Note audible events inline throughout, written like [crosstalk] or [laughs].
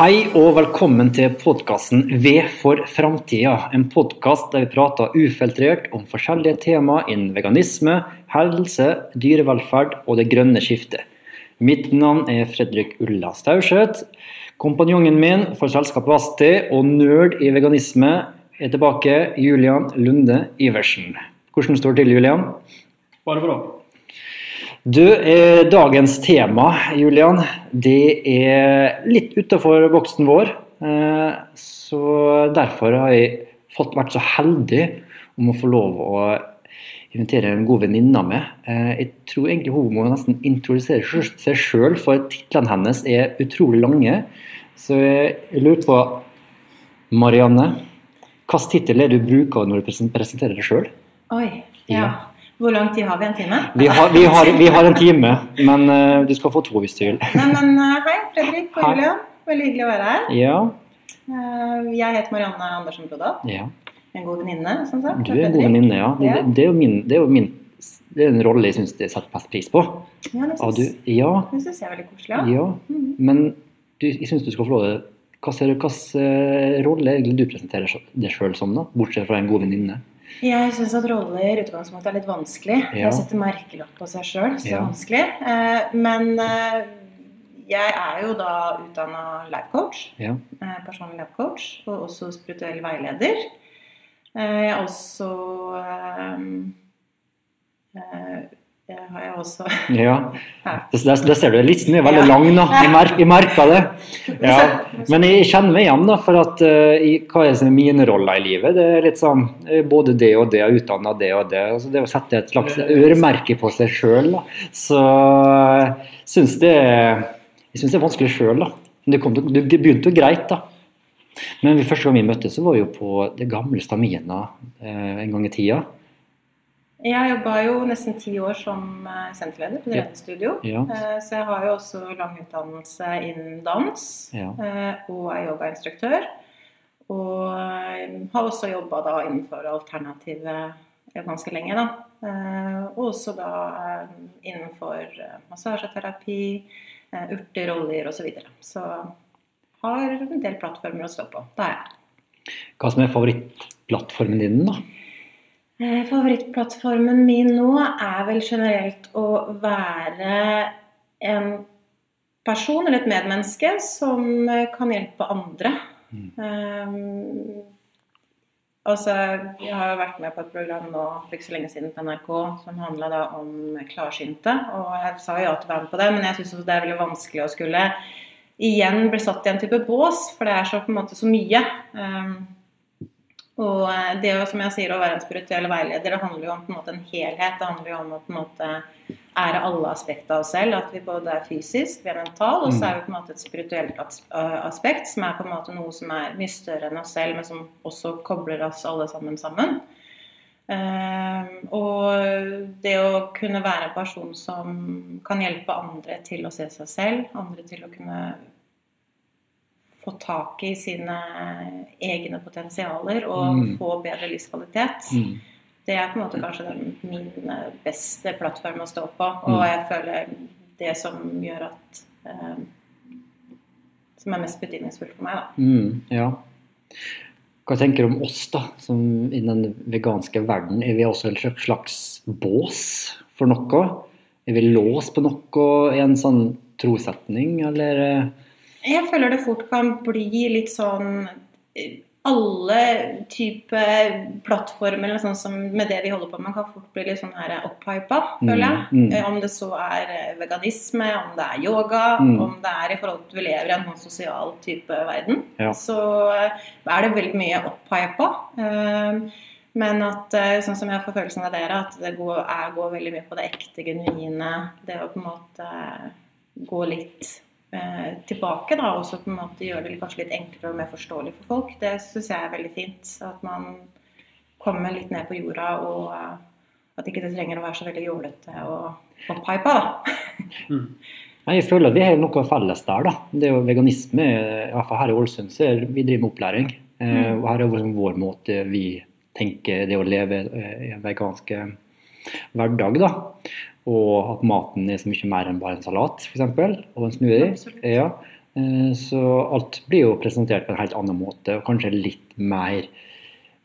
Hei og velkommen til podkasten V for framtida. En podkast der vi prater ufiltrert om forskjellige tema innen veganisme, helse, dyrevelferd og det grønne skiftet. Mitt navn er Fredrik Ulla Stauseth. Kompanjongen min for selskapet Vasti og nerd i veganisme er tilbake, Julian Lunde Iversen. Hvordan står det til, Julian? Bare bra. Du, eh, dagens tema, Julian, det er litt utafor boksen vår. Eh, så derfor har jeg fått vært så heldig om å få lov å invitere en god venninne med. Eh, jeg tror egentlig hun må nesten introdusere seg sjøl, for titlene hennes er utrolig lange. Så jeg lurer på, Marianne, hvilken tittel er det du bruker når du presenterer deg sjøl? Oi, ja. Ja. Hvor lang tid har vi? En time? Vi har, vi, har, vi har en time, men uh, du skal få to hvis du vil. Nei, men uh, Hei, Fredrik og Hei. Julia. Veldig hyggelig å være her. Ja, Uh, Jeg heter Marianne Andersen Brodal. ja. En god venninne, som sagt. Du er en god venninne, ja. Det, Ja. det, er jo min, det er jo min det er en rolle jeg syns jeg setter mest pris på. Ja, det syns ja, det jeg er veldig koselig. Ja. Mm. Men du, jeg syns du skal få lov til Hvilken rolle det du presenterer deg sjøl som, da? Bortsett fra en god venninne? Jeg syns at roller i utgangspunktet er litt vanskelig. Ja. Jeg setter merkelapp på seg sjøl, så Ja. vanskelig. Eh, Men eh, jeg er jo da utdanna labcoach. Ja. eh, personlig labcoach. og også spirituell veileder. Jeg er også eh, eh, har jeg også ja. [laughs] Det, der, ser du listen er veldig Ja. lang, da. Jeg, mer, jeg merker det. Ja. [laughs] Men jeg kjenner meg igjen, da, for at uh, hva er det mine roller i livet? Det er litt sånn eh, både det og det, utdanna det og det. Altså, det å sette et slags øremerke på seg sjøl, så syns det Jeg syns det er vanskelig sjøl, da. Men det, kom, det begynte jo greit, da. Men første gang vi møttes, så var jo på det gamle Stamina eh, en gang i tida. Jeg jobba jo nesten ti år som eh, senterleder på Ja. Drevestudio. Ja. Eh, Så jeg har jo også lang utdannelse innen dans, Ja. eh, og er yogainstruktør. Og har også jobba da innenfor alternativet eh, ganske lenge, da. Og også da innenfor massasjeterapi, urter, oljer osv. Så, videre. så har en del plattformer å stå på. Det har jeg. Hva som er favorittplattformen din, da? Eh, Favorittplattformen min nå er vel generelt å være en person eller et medmenneske som eh, kan hjelpe andre. Mm. Um, altså, jeg har jo vært med på et program nå for ikke så lenge siden på NRK som handla om klarsynte. Og jeg sa ja til å være med på det, men jeg syns det er veldig vanskelig å skulle igjen bli satt i en type bås, for det er så på en måte så mye. Um, og eh, det å, som jeg sier, å være en spirituell veileder, det handler jo om en måte en helhet. Det handler jo om å på en måte ære alle aspekter av oss selv. At vi både er fysisk, vi er mental, og så er vi på en måte et spirituelt eh, aspekt som er på en måte noe som er mye større enn oss selv, men som også kobler oss alle sammen sammen. Uh, og det å kunne være en person som kan hjelpe andre til å se seg selv, andre til å kunne få tak i sine egne potensialer og Mm. få bedre livskvalitet. Mm. Det er på en måte kanskje den, min eh, beste plattform å stå på. Og Mm. jeg føler det som gjør at eh, Som er mest betydningsfullt for meg, da. Mm, ja. Hva tenker du om oss, da, som i den veganske verden? Er vi også en slags- bås for noe? Er vi låst på noe i en sånn trosetning, eller? eh? Jeg føler det fort kan bli litt sånn eh, Alle type plattformer eller sånn som med det vi holder på med, kan fort bli litt sånn her opphypa, føler jeg. Mm, mm. Om det så er eh, veganisme, om det er yoga, Mm. om det er i forhold til at vi lever i en sånn sosial type verden, Ja. så er det veldig mye opphypa. Men at, sånn som jeg får følelsen av dere, at det går, er, går veldig mye på det ekte, genuine. Det å på en måte gå litt tilbake, da, og så på en måte gjøre det kanskje litt enklere og mer forståelig for folk. Det syns jeg er veldig fint. At man kommer litt ned på jorda, og eh, at ikke det trenger å være så veldig jålete og opphypa, da. [laughs] Mm. Jeg føler vi har noe felles der. da. Det er jo veganisme, i hvert fall her i Ålesund, så vi driver med opplæring. Mm. og her er liksom vår måte vi tenker det å leve eh, i en vegansk eh, hverdag. da. Og at maten er så mye mer enn bare en salat, f.eks. Og en smoothie. Ja. Eh, Så alt blir jo presentert på en helt annen måte, og kanskje litt mer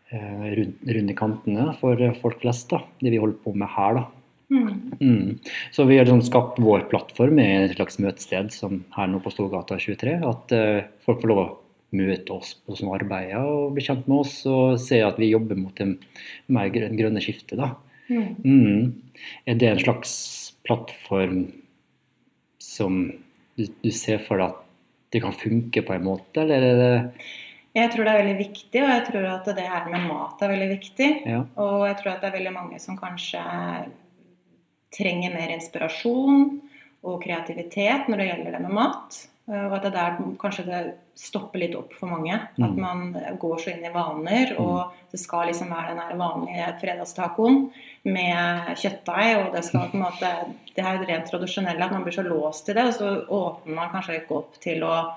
eh, rundt, i kantene for folk flest, da. Det vi holder på med her, da. Mm. Mm. Så vi har liksom skapt vår plattform i et slags møtested som her nå på Storgata 23. At uh, folk får lov å møte oss på sånne arbeider og bli kjent med oss og se at vi jobber mot en mer grønn, grønne skifte. da. Mm. Mm. Er det en slags plattform som du, du ser for deg at det kan funke på en måte, eller er det Jeg tror det er veldig viktig, og jeg tror at det her med mat er veldig viktig. Ja. Og jeg tror at det er veldig mange som kanskje trenger mer inspirasjon og kreativitet når det gjelder det med mat. Eh, Og at det er der kanskje det stopper litt opp for mange. At Mm. man går så inn i vaner, og det skal liksom være den vanlige fredagstacoen med kjøttdeig, og det skal på en måte Det er rent tradisjonelle at man blir så låst i det, og så åpner man kanskje ikke opp til å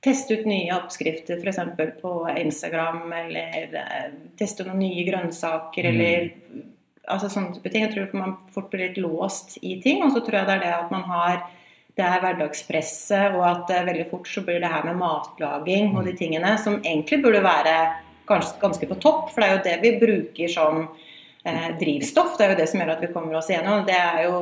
teste ut nye oppskrifter f.eks. på Instagram, eller eh, teste noen nye grønnsaker, Mm. eller altså sånne type ting. Jeg tror man fort blir litt låst i ting, og så tror jeg det er det at man har det er hverdagspresset, og at eh, veldig fort så blir det her med matlaging og de tingene som egentlig burde være ganske, ganske på topp, for det er jo det vi bruker som eh, drivstoff. Det er jo det som gjør at vi kommer oss igjennom. Det er jo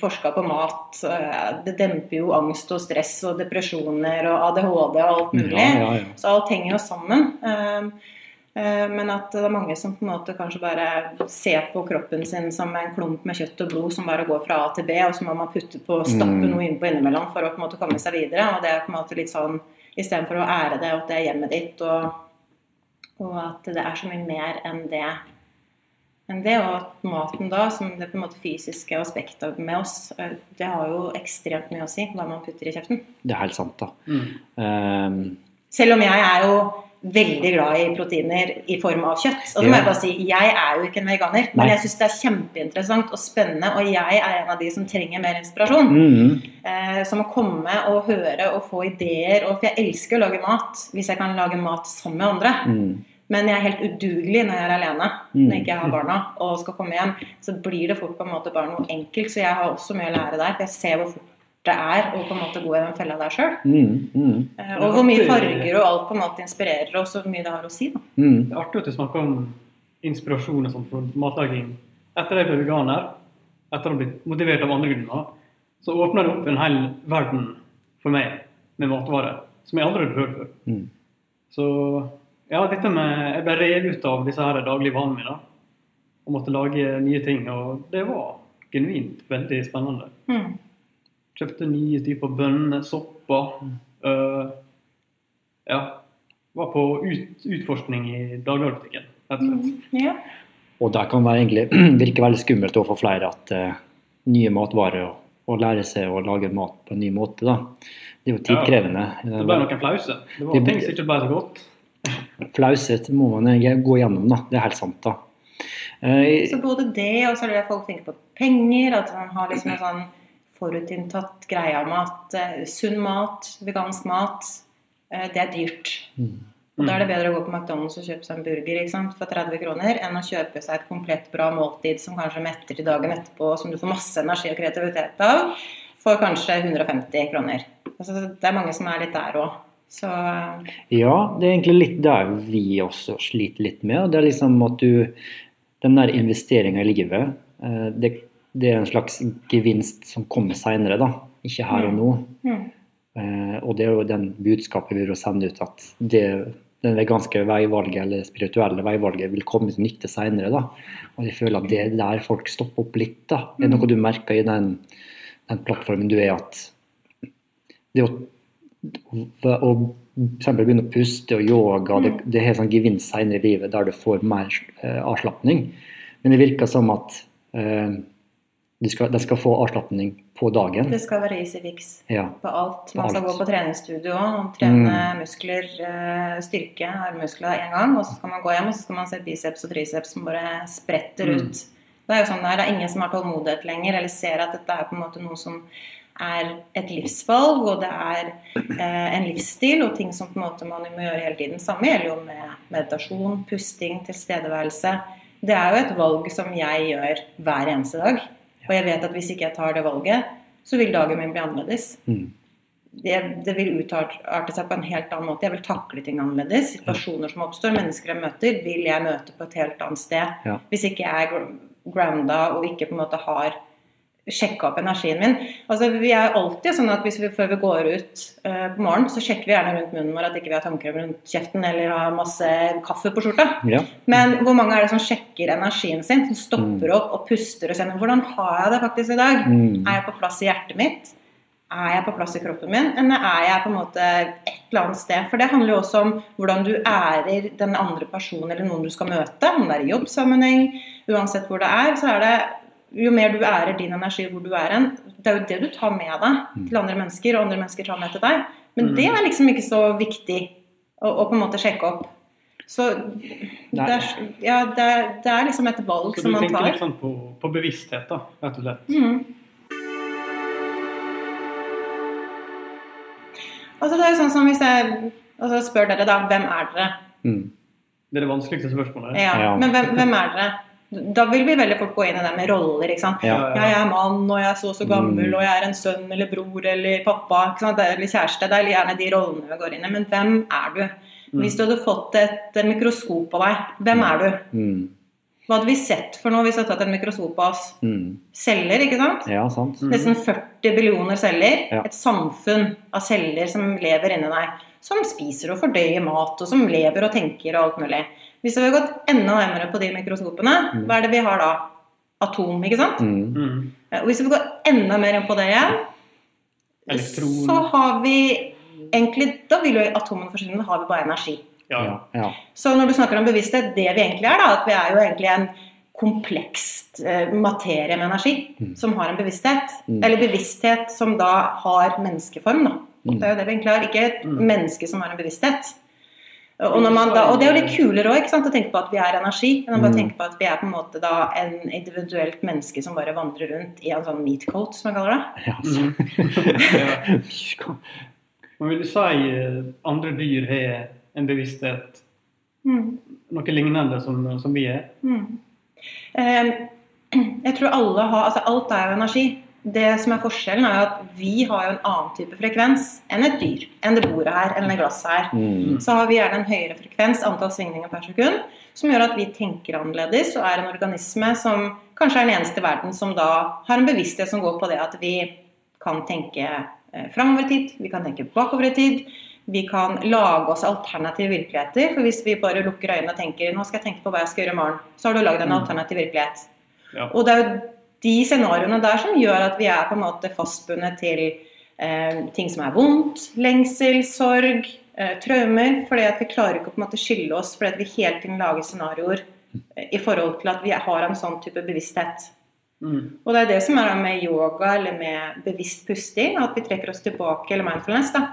forska på mat. eh, Det demper jo angst og stress og depresjoner og ADHD og alt mulig. Ja, ja, ja. Så alt henger jo sammen. Eh, Men at det er mange som på en måte kanskje bare ser på kroppen sin som en klump med kjøtt og blod som bare går fra A til B, og så må man putte på, stappe Mm. noe innpå innimellom for å på en måte komme seg videre. Og det er på en måte litt sånn istedenfor å ære det, og at det er hjemmet ditt, og, og at det er så mye mer enn det. Men det, Og at maten da, som det på en måte fysiske aspektet med oss, eh, det har jo ekstremt mye å si hva man putter i kjeften. Det er helt sant, da. Mm. Um, Selv om jeg er jo veldig glad i proteiner i form av kjøtt. Og det må jeg bare si, jeg er jo ikke en veganer, men Nei. jeg syns det er kjempeinteressant og spennende, og jeg er en av de som trenger mer inspirasjon. mm, Eh, som å komme og høre og få ideer, og for jeg elsker å lage mat hvis jeg kan lage mat sammen med andre. mm, Men jeg er helt udugelig når jeg er alene, Mm. når jeg ikke har barna og skal komme hjem. Så blir det fort på en måte bare noe enkelt, så jeg har også mye å lære der. For jeg ser hvor fort det er å på en måte gå i den fella der sjøl. mm, mm, Eh, Og hvor mye farger og alt på en måte inspirerer, oss, og hvor mye det har å si. da. mm. Det er artig at du snakker om inspirasjon og sånt for matlaging. Etter at jeg ble veganer, etter å ha blitt motivert av andre grunner, så åpna det opp en hel verden for meg med matvarer som jeg aldri hadde hørt før. Mm. Så ja, dette med Jeg ble revet ut av disse her daglige vanene mine og måtte lage nye ting. Og det var genuint veldig spennende. Mm. Kjøpte nye typer bønner, sopper. Uh, ja. Var på ut, utforskning i dagligvarebutikken, rett og slett. Mm. Ja. Og det kan være egentlig [clears throat] virke veldig skummelt overfor flere at uh, nye matvarer og, og lære seg å lage mat på en ny måte. da. Det er jo tidkrevende. Det ble noen flause. Det var Det- ting som ikke ble så godt. [laughs] Flauset må man gå gjennom, da. Det er helt sant, da. Uh, Så både det, og så er det det folk tenker på penger, at man har liksom en sånn forutinntatt greia med at eh, sunn mat, vegansk mat, eh, det er dyrt. Mm. Og da er det bedre å gå på McDonald's og kjøpe seg en burger sant, for 30 kroner, enn å kjøpe seg et komplett bra måltid som kanskje metter til dagen etterpå, som du får masse energi og kreativitet av, for kanskje 150 kroner. Altså, det er mange som er litt der òg. Så Ja, det er egentlig litt der vi også sliter litt med. og Det er liksom at du Den der investeringa i livet, eh, det, det er en slags gevinst som kommer seinere, da. Ikke her og nå. mm, Eh, Og det er jo den budskapet vi vil sende ut, at det, den veganske veivalget eller spirituelle veivalget vil komme til nytte seinere. Og jeg føler at det er der folk stopper opp litt. da. Det Er noe du merker i den, den plattformen du er, at det å, å, eksempel begynne å puste og yoga, det, det har sånn gevinst senere i livet der du får mer eh, avslapning. Men det virker som at eh, de skal, de skal få avslapning på dagen. det skal være easy fix. Ja. på alt. På Man skal alt. gå på treningsstudio trene Mm. muskler, eh, styrke, armmuskler én gang. Og så skal man gå hjem og så skal man se biceps og triceps som bare spretter Mm. ut. Det er jo sånn der, det er ingen som har tålmodighet lenger, eller ser at dette er på en måte noe som er et livsvalg, og det er eh, en livsstil og ting som på en måte man må gjøre hele tiden. Samme gjelder jo med meditasjon, pusting, tilstedeværelse. Det er jo et valg som jeg gjør hver eneste dag. Og jeg vet at hvis ikke jeg tar det valget, så vil dagen min bli annerledes. Mm. det, det vil utarte seg på en helt annen måte. Jeg vil takle ting annerledes. Situasjoner som oppstår, mennesker jeg møter, vil jeg møte på et helt annet sted. Ja. Hvis ikke jeg er gr- grounda og ikke på en måte har sjekka opp energien min. Altså, vi er alltid sånn at vi, før vi går ut uh, på morgenen, så sjekker vi gjerne rundt munnen vår at ikke vi har tannkrem rundt kjeften eller har masse kaffe på skjorta. Ja. Men hvor mange er det som sjekker energien sin, som stopper opp og puster og kjenner hvordan har jeg det faktisk i dag? Mm. Er jeg på plass i hjertet mitt? Er jeg på plass i kroppen min? Eller er jeg på en måte et eller annet sted? For det handler jo også om hvordan du ærer den andre personen eller noen du skal møte. Om det er i jobbsammenheng, uansett hvor det er, så er det jo mer du ærer din energi hvor du er hen, det er jo det du tar med deg til andre mennesker, og andre mennesker tar med til deg. Men Mm. det er liksom ikke så viktig å, å på en måte sjekke opp. Så det er, ja, det er, det er liksom et valg Så du tenker litt sånn på, på bevissthet, da, rett og slett. Mm. Altså det er jo sånn som hvis jeg altså spør dere da, hvem er dere? Mm. Det er det vanskeligste spørsmålet. Ja, Ja. Men hvem, hvem er dere? Da vil vi veldig fort gå inn i det med roller. ikke sant? Ja. Ja, jeg er mann, og jeg er så og så gammel, Mm. og jeg er en sønn eller bror eller pappa. ikke sant? Er- Eller kjæreste. Det er gjerne de rollene vi går inn i. Men hvem er du? Mm. Hvis du hadde fått et mikroskop på deg, hvem er du? Mm. Hva hadde vi sett for noe hvis vi hadde tatt et mikroskop på oss? Mm. Celler, ikke sant? Ja, sant. Mm. Nesten 40 billioner celler. Ja. Et samfunn av celler som lever inni deg. Som spiser og fordøyer mat, og som lever og tenker og alt mulig. Hvis vi har gått enda nærmere på de mikroskopene, Mm. hva er det vi har da? Atom, ikke sant? Mm. Mm. Og hvis vi går enda mer inn på det igjen, Elektron. så har vi egentlig Da vil jo atomen forsvinne, da har vi bare energi. Ja. Ja. ja. Så når du snakker om bevissthet, det vi egentlig er, da, at vi er jo egentlig en komplekst eh, materie med energi Mm. som har en bevissthet. Mm. Eller bevissthet som da har menneskeform, da. Mm. Det er jo det vi egentlig har. Ikke et Mm. menneske som har en bevissthet. Og, når man da, og det er jo litt kulere òg, å tenke på at vi er energi, enn å bare Mm. tenke på at vi er på en måte da en individuelt menneske som bare vandrer rundt i en sånn meat coat, som jeg kaller det. ja. Man. [laughs] Men vil si eh, andre dyr har en bevissthet, Mm. noe lignende som, som vi er? Mm. Eh, [clears throat] jeg tror alle har Altså, alt er jo energi. Det som er forskjellen, er at vi har jo en annen type frekvens enn et dyr. Enn det bordet her, enn det glasset her. Mm. Så har vi gjerne en høyere frekvens, antall svingninger per sekund, som gjør at vi tenker annerledes og er en organisme som kanskje er den eneste i verden som da har en bevissthet som går på det at vi kan tenke eh, framover i tid, vi kan tenke bakover i tid. Vi kan lage oss alternative virkeligheter. For hvis vi bare lukker øynene og tenker nå skal jeg tenke på hva jeg skal gjøre i morgen, så har du lagd en Mm. alternativ virkelighet. Ja. Og det er jo de scenarioene der som gjør at vi er på en måte fastbundet til eh, ting som er vondt, lengsel, sorg, eh, traumer. Fordi at vi klarer ikke å på en måte skille oss fordi at vi hele tiden lager scenarioer eh, i forhold til at vi har en sånn type bevissthet. Mm. Og det er det som er med yoga eller med bevisst pusting, at vi trekker oss tilbake, eller mindfulness, da,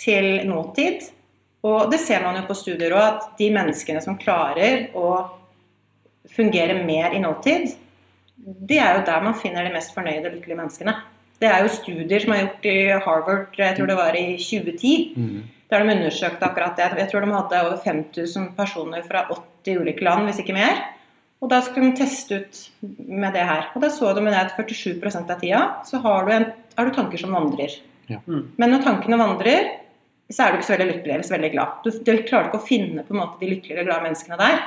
til nåtid. Og det ser man jo på studier òg, at de menneskene som klarer å fungere mer i nåtid, det er jo der man finner de mest fornøyde og lykkelige menneskene. Det er jo studier som er gjort i Harvard, jeg tror det var i 2010, Mm. der de undersøkte akkurat det. Jeg tror de hadde over 5000 personer fra 80 ulike land, hvis ikke mer. Og da skulle de teste ut med det her. Og da så de at 47% av tida så har du, en, har du tanker som vandrer. Ja. Mm. Men når tankene vandrer, så er du ikke så veldig lykkelig eller så veldig glad. Du, du klarer ikke å finne på en måte de lykkelige og glade menneskene der.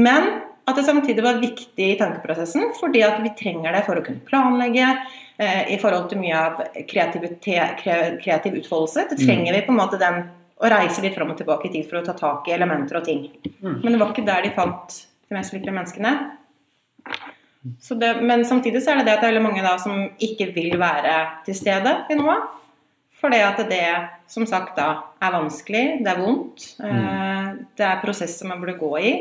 Men at det samtidig var viktig i tankeprosessen, fordi at vi trenger det for å kunne planlegge, eh, i forhold til mye av kreativ utfoldelse. Det trenger vi på en måte den å reise litt fram og tilbake i tid for å ta tak i elementer og ting. Mm. Men det var ikke der de fant de mest lykkelige menneskene. Så det, men samtidig så er det det at det er veldig mange da som ikke vil være til stede i noe. Fordi at det som sagt da er vanskelig, det er vondt. eh, Det er prosess som man burde gå i.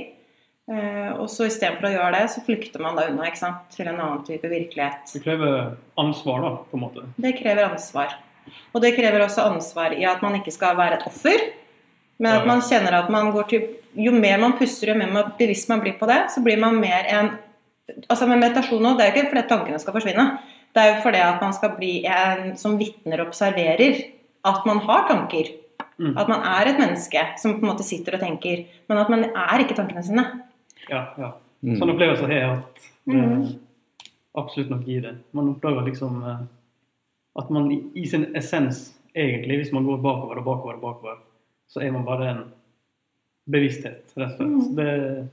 Eh, Og så istedenfor å gjøre det, så flykter man da unna ikke sant? til en annen type virkelighet. Det krever ansvar, da, på en måte. Det krever ansvar. Og det krever også ansvar i at man ikke skal være et offer, men at man kjenner at man går til Jo mer man puster, jo mer bevisst man blir på det, så blir man mer en Altså med meditasjon nå, det er jo ikke fordi tankene skal forsvinne. Det er jo fordi at man skal bli en som vitner og observerer at man har tanker. Mm. At man er et menneske som på en måte sitter og tenker, men at man er ikke tankene sine. Ja, ja. Mm. opplevelser opplevelse har jeg hatt. Er Mhm. absolutt nok i det. Man oppdager liksom eh, at man i, i sin essens egentlig, hvis man går bakover og bakover og bakover, så er man bare en bevissthet, rett og slett. Mm. Det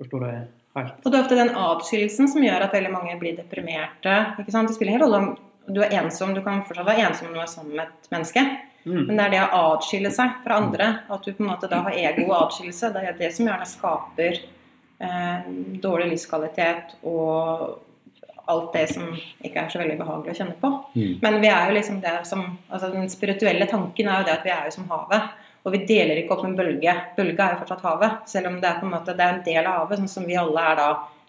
forstår jeg helt. Og det er ofte den atskillelsen som gjør at veldig mange blir deprimerte. ikke sant? Det spiller ingen rolle om du er ensom, du kan fortsatt være ensom når du er sammen med et menneske. Mm. Men det er det å atskille seg fra andre, at du på en måte da har ego og atskillelse, det er det som gjerne skaper eh, dårlig livskvalitet og alt det som ikke er så veldig behagelig å kjenne på. Mm. Men vi er jo liksom det som altså Den spirituelle tanken er jo det at vi er jo som havet. Og vi deler ikke opp en bølge. Bølga er jo fortsatt havet. Selv om det er på en måte det er en del av havet, sånn som vi alle er da.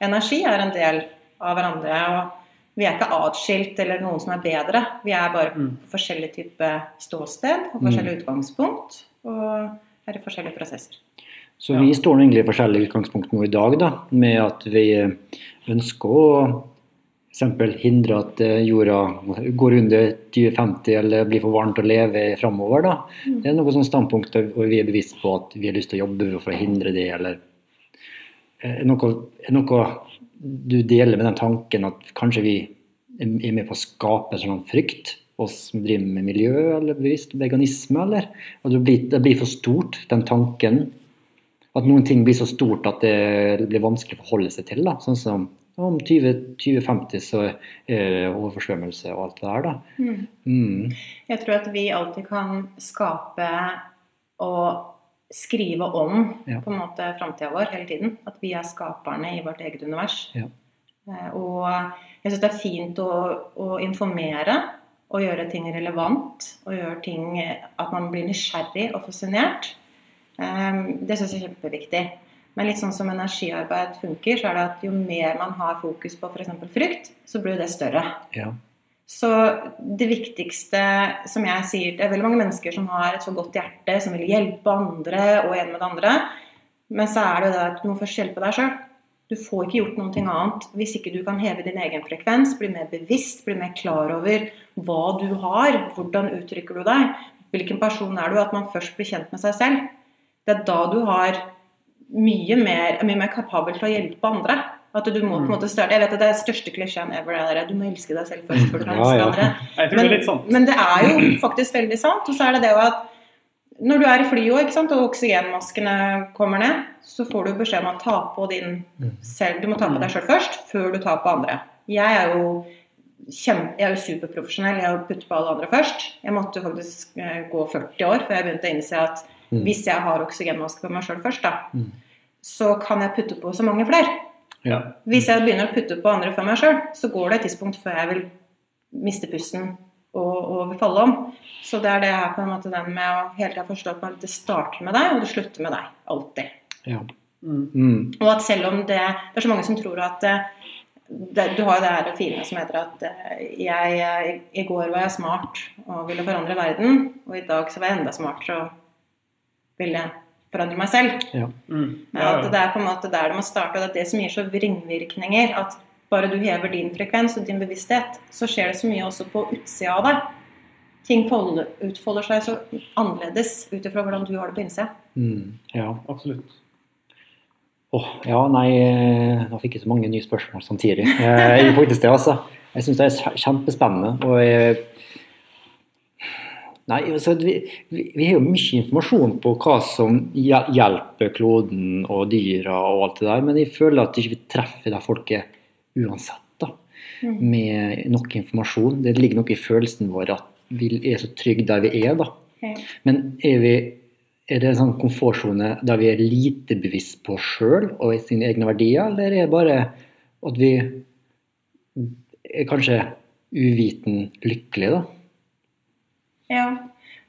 Energi er en del av hverandre. og Vi er ikke atskilt eller noen som er bedre. Vi er bare Mm. forskjellig type ståsted og forskjellig utgangspunkt. Og er i forskjellige prosesser. Så Ja. vi står nå egentlig i forskjellige utgangspunkt nå i dag, da, med at vi eh, ønsker å f.eks. hindre at eh, jorda går under 2050 eller blir for varmt å leve framover. Da. Mm. Det er noe sånn standpunkt hvor vi er bevisst på at vi har lyst til å jobbe for å hindre det, eller eh, er noe, er noe du deler med den tanken at kanskje vi er med på å skape en sånn frykt, oss som driver med miljø eller bevisst veganisme, eller? At det blir, det blir for stort, den tanken. At noen ting blir så stort at det blir vanskelig å forholde seg til. Da. Sånn som om 20 2050 så det oversvømmelse og alt det der, da. Mm. Jeg tror at vi alltid kan skape og skrive om Ja. på en måte framtida vår hele tiden. At vi er skaperne i vårt eget univers. Ja. Eh, Og jeg syns det er fint å, å informere og gjøre ting relevant. Og gjøre ting at man blir nysgjerrig og fascinert. Eh, Det syns jeg er kjempeviktig. Men litt sånn som energiarbeid funker, så er det at jo mer man har fokus på f.eks. frukt, så blir det større. Ja. Så det viktigste som jeg sier Det er veldig mange mennesker som har et så godt hjerte, som vil hjelpe andre og en med det andre. Men så er det jo det at du må først hjelpe deg sjøl. Du får ikke gjort noe annet hvis ikke du kan heve din egen frekvens, bli mer bevisst, bli mer klar over hva du har, hvordan uttrykker du deg, hvilken person er du, at man først blir kjent med seg selv. Det er da du har mye mer, er mye mer kapabel til å hjelpe andre. At du må på en måte starte Jeg vet at det er største klisjeen ever. Det du må elske deg selv først før du kan elske andre. Sånn. Men det er jo [clears throat] faktisk veldig sant. Og så er det det jo at når du er i flyet og oksygenmaskene kommer ned, så får du beskjed om å ta på din selv. Du må ta på deg sjøl først, før du tar på andre. Jeg er jo kjempe, jeg er jo superprofesjonell. Jeg putter på alle andre først. Jeg måtte faktisk eh, gå 40 år før jeg begynte å innse at hvis jeg har oksygenmaske på meg sjøl først, da, så kan jeg putte på så mange flere. Ja. Hvis jeg begynner å putte på andre for meg sjøl, så går det et tidspunkt før jeg vil miste pusten og, og vil falle om. Så det er det her på en måte den med å hele tida forstå at det starter med deg, og det slutter med deg. Alltid. Ja. Mm. Mm. Og at selv om det Det er så mange som tror at eh, det, Du har jo det her fine som heter at jeg, jeg, i, I går var jeg smart og ville forandre verden, og i dag så var jeg enda smartere og ville forandre meg selv. Ja. Mm. Ja, at det er på en måte der det må starte, og det er det som gir så ringvirkninger. At bare du hever din frekvens og din bevissthet, så skjer det så mye også på utsida av deg. Ting utfolder seg så annerledes ut ifra hvordan du har det på innsida. Mm. ja. Absolutt. Åh, ja, nei, Da nå fikk jeg så mange nye spørsmål samtidig. Eh, Jeg faktisk det, altså. Jeg syns det er kjempespennende. Og jeg, nei, altså, vi, vi, vi har jo mye informasjon på hva som hjelper kloden og dyra og alt det der, men jeg føler at ikke vi ikke treffer der folk er uansett, da. Med nok informasjon. Det ligger noe i følelsen vår at vi er så trygge der vi er, da. Men er, vi, er det en sånn komfortsone der vi er lite bevisst på oss sjøl og sine egne verdier, eller er det bare at vi er kanskje uviten lykkelig, da? Ja.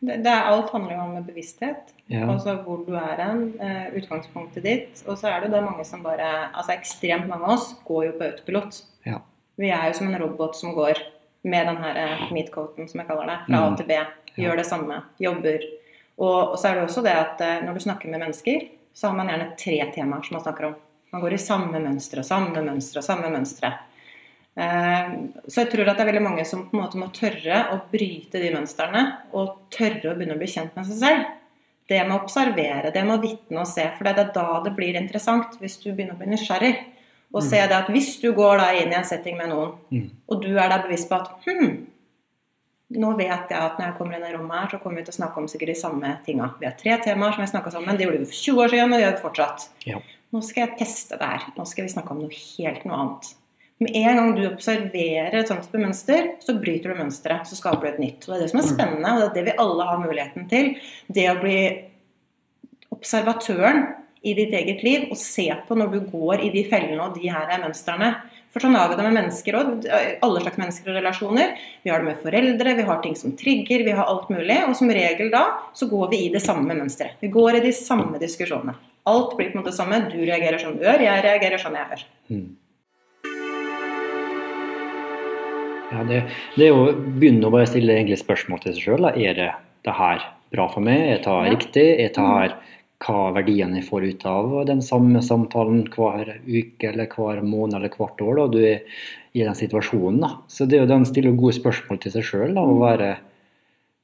Det, det er, alt handler jo om bevissthet. Ja. Altså hvor du er hen, eh, utgangspunktet ditt. Og så er det jo det mange som bare Altså ekstremt mange av oss går jo på autopilot. Ja. Vi er jo som en robot som går med den her eh, meatcoaten, som jeg kaller det, fra A Mm. til B. Gjør det samme, jobber. Og, og så er det også det at eh, når du snakker med mennesker, så har man gjerne tre temaer som man snakker om. Man går i samme mønstre, samme mønstre, samme mønstre. Eh, Så jeg tror at det er veldig mange som på en måte må tørre å bryte de mønstrene, og tørre å begynne å bli kjent med seg selv. Det med å observere, det med å vitne og se, for det er da det blir interessant, hvis du begynner å bli nysgjerrig. Og se det at hvis du går da inn i en setting med noen, Mm. og du er da bevisst på at hm, nå vet jeg at når jeg kommer inn i rommet her, så kommer vi til å snakke om sikkert de samme tinga. Vi har tre temaer som vi snakka sammen. Det gjorde vi for 20 år siden, og det gjør vi fortsatt. Ja. Nå skal jeg teste det her. Nå skal vi snakke om noe helt noe annet. Med en gang du observerer et sånt mønster, så bryter du mønsteret. Så skaper du et nytt. Og Det er det som er spennende, og det er det vi alle har muligheten til. Det å bli observatøren i ditt eget liv og se på når du går i de fellene og de her er mønstrene. For sånn har vi det med mennesker òg. Alle slags mennesker og relasjoner. Vi har det med foreldre, vi har ting som trigger, vi har alt mulig. Og som regel da så går vi i det samme mønsteret. Vi går i de samme diskusjonene. Alt blir på en måte det samme. Du reagerer som du gjør, jeg reagerer som jeg gjør. Mm. Ja, det, det er å begynne å bare stille egentlig spørsmål til seg sjøl. Er det det her bra for meg? Er det Ja. riktig? Er det her hva verdiene jeg får ut av den samme samtalen hver uke eller hver måned eller hvert år? da, Du er i den situasjonen. da. Så det er jo den stille gode spørsmål til seg sjøl og være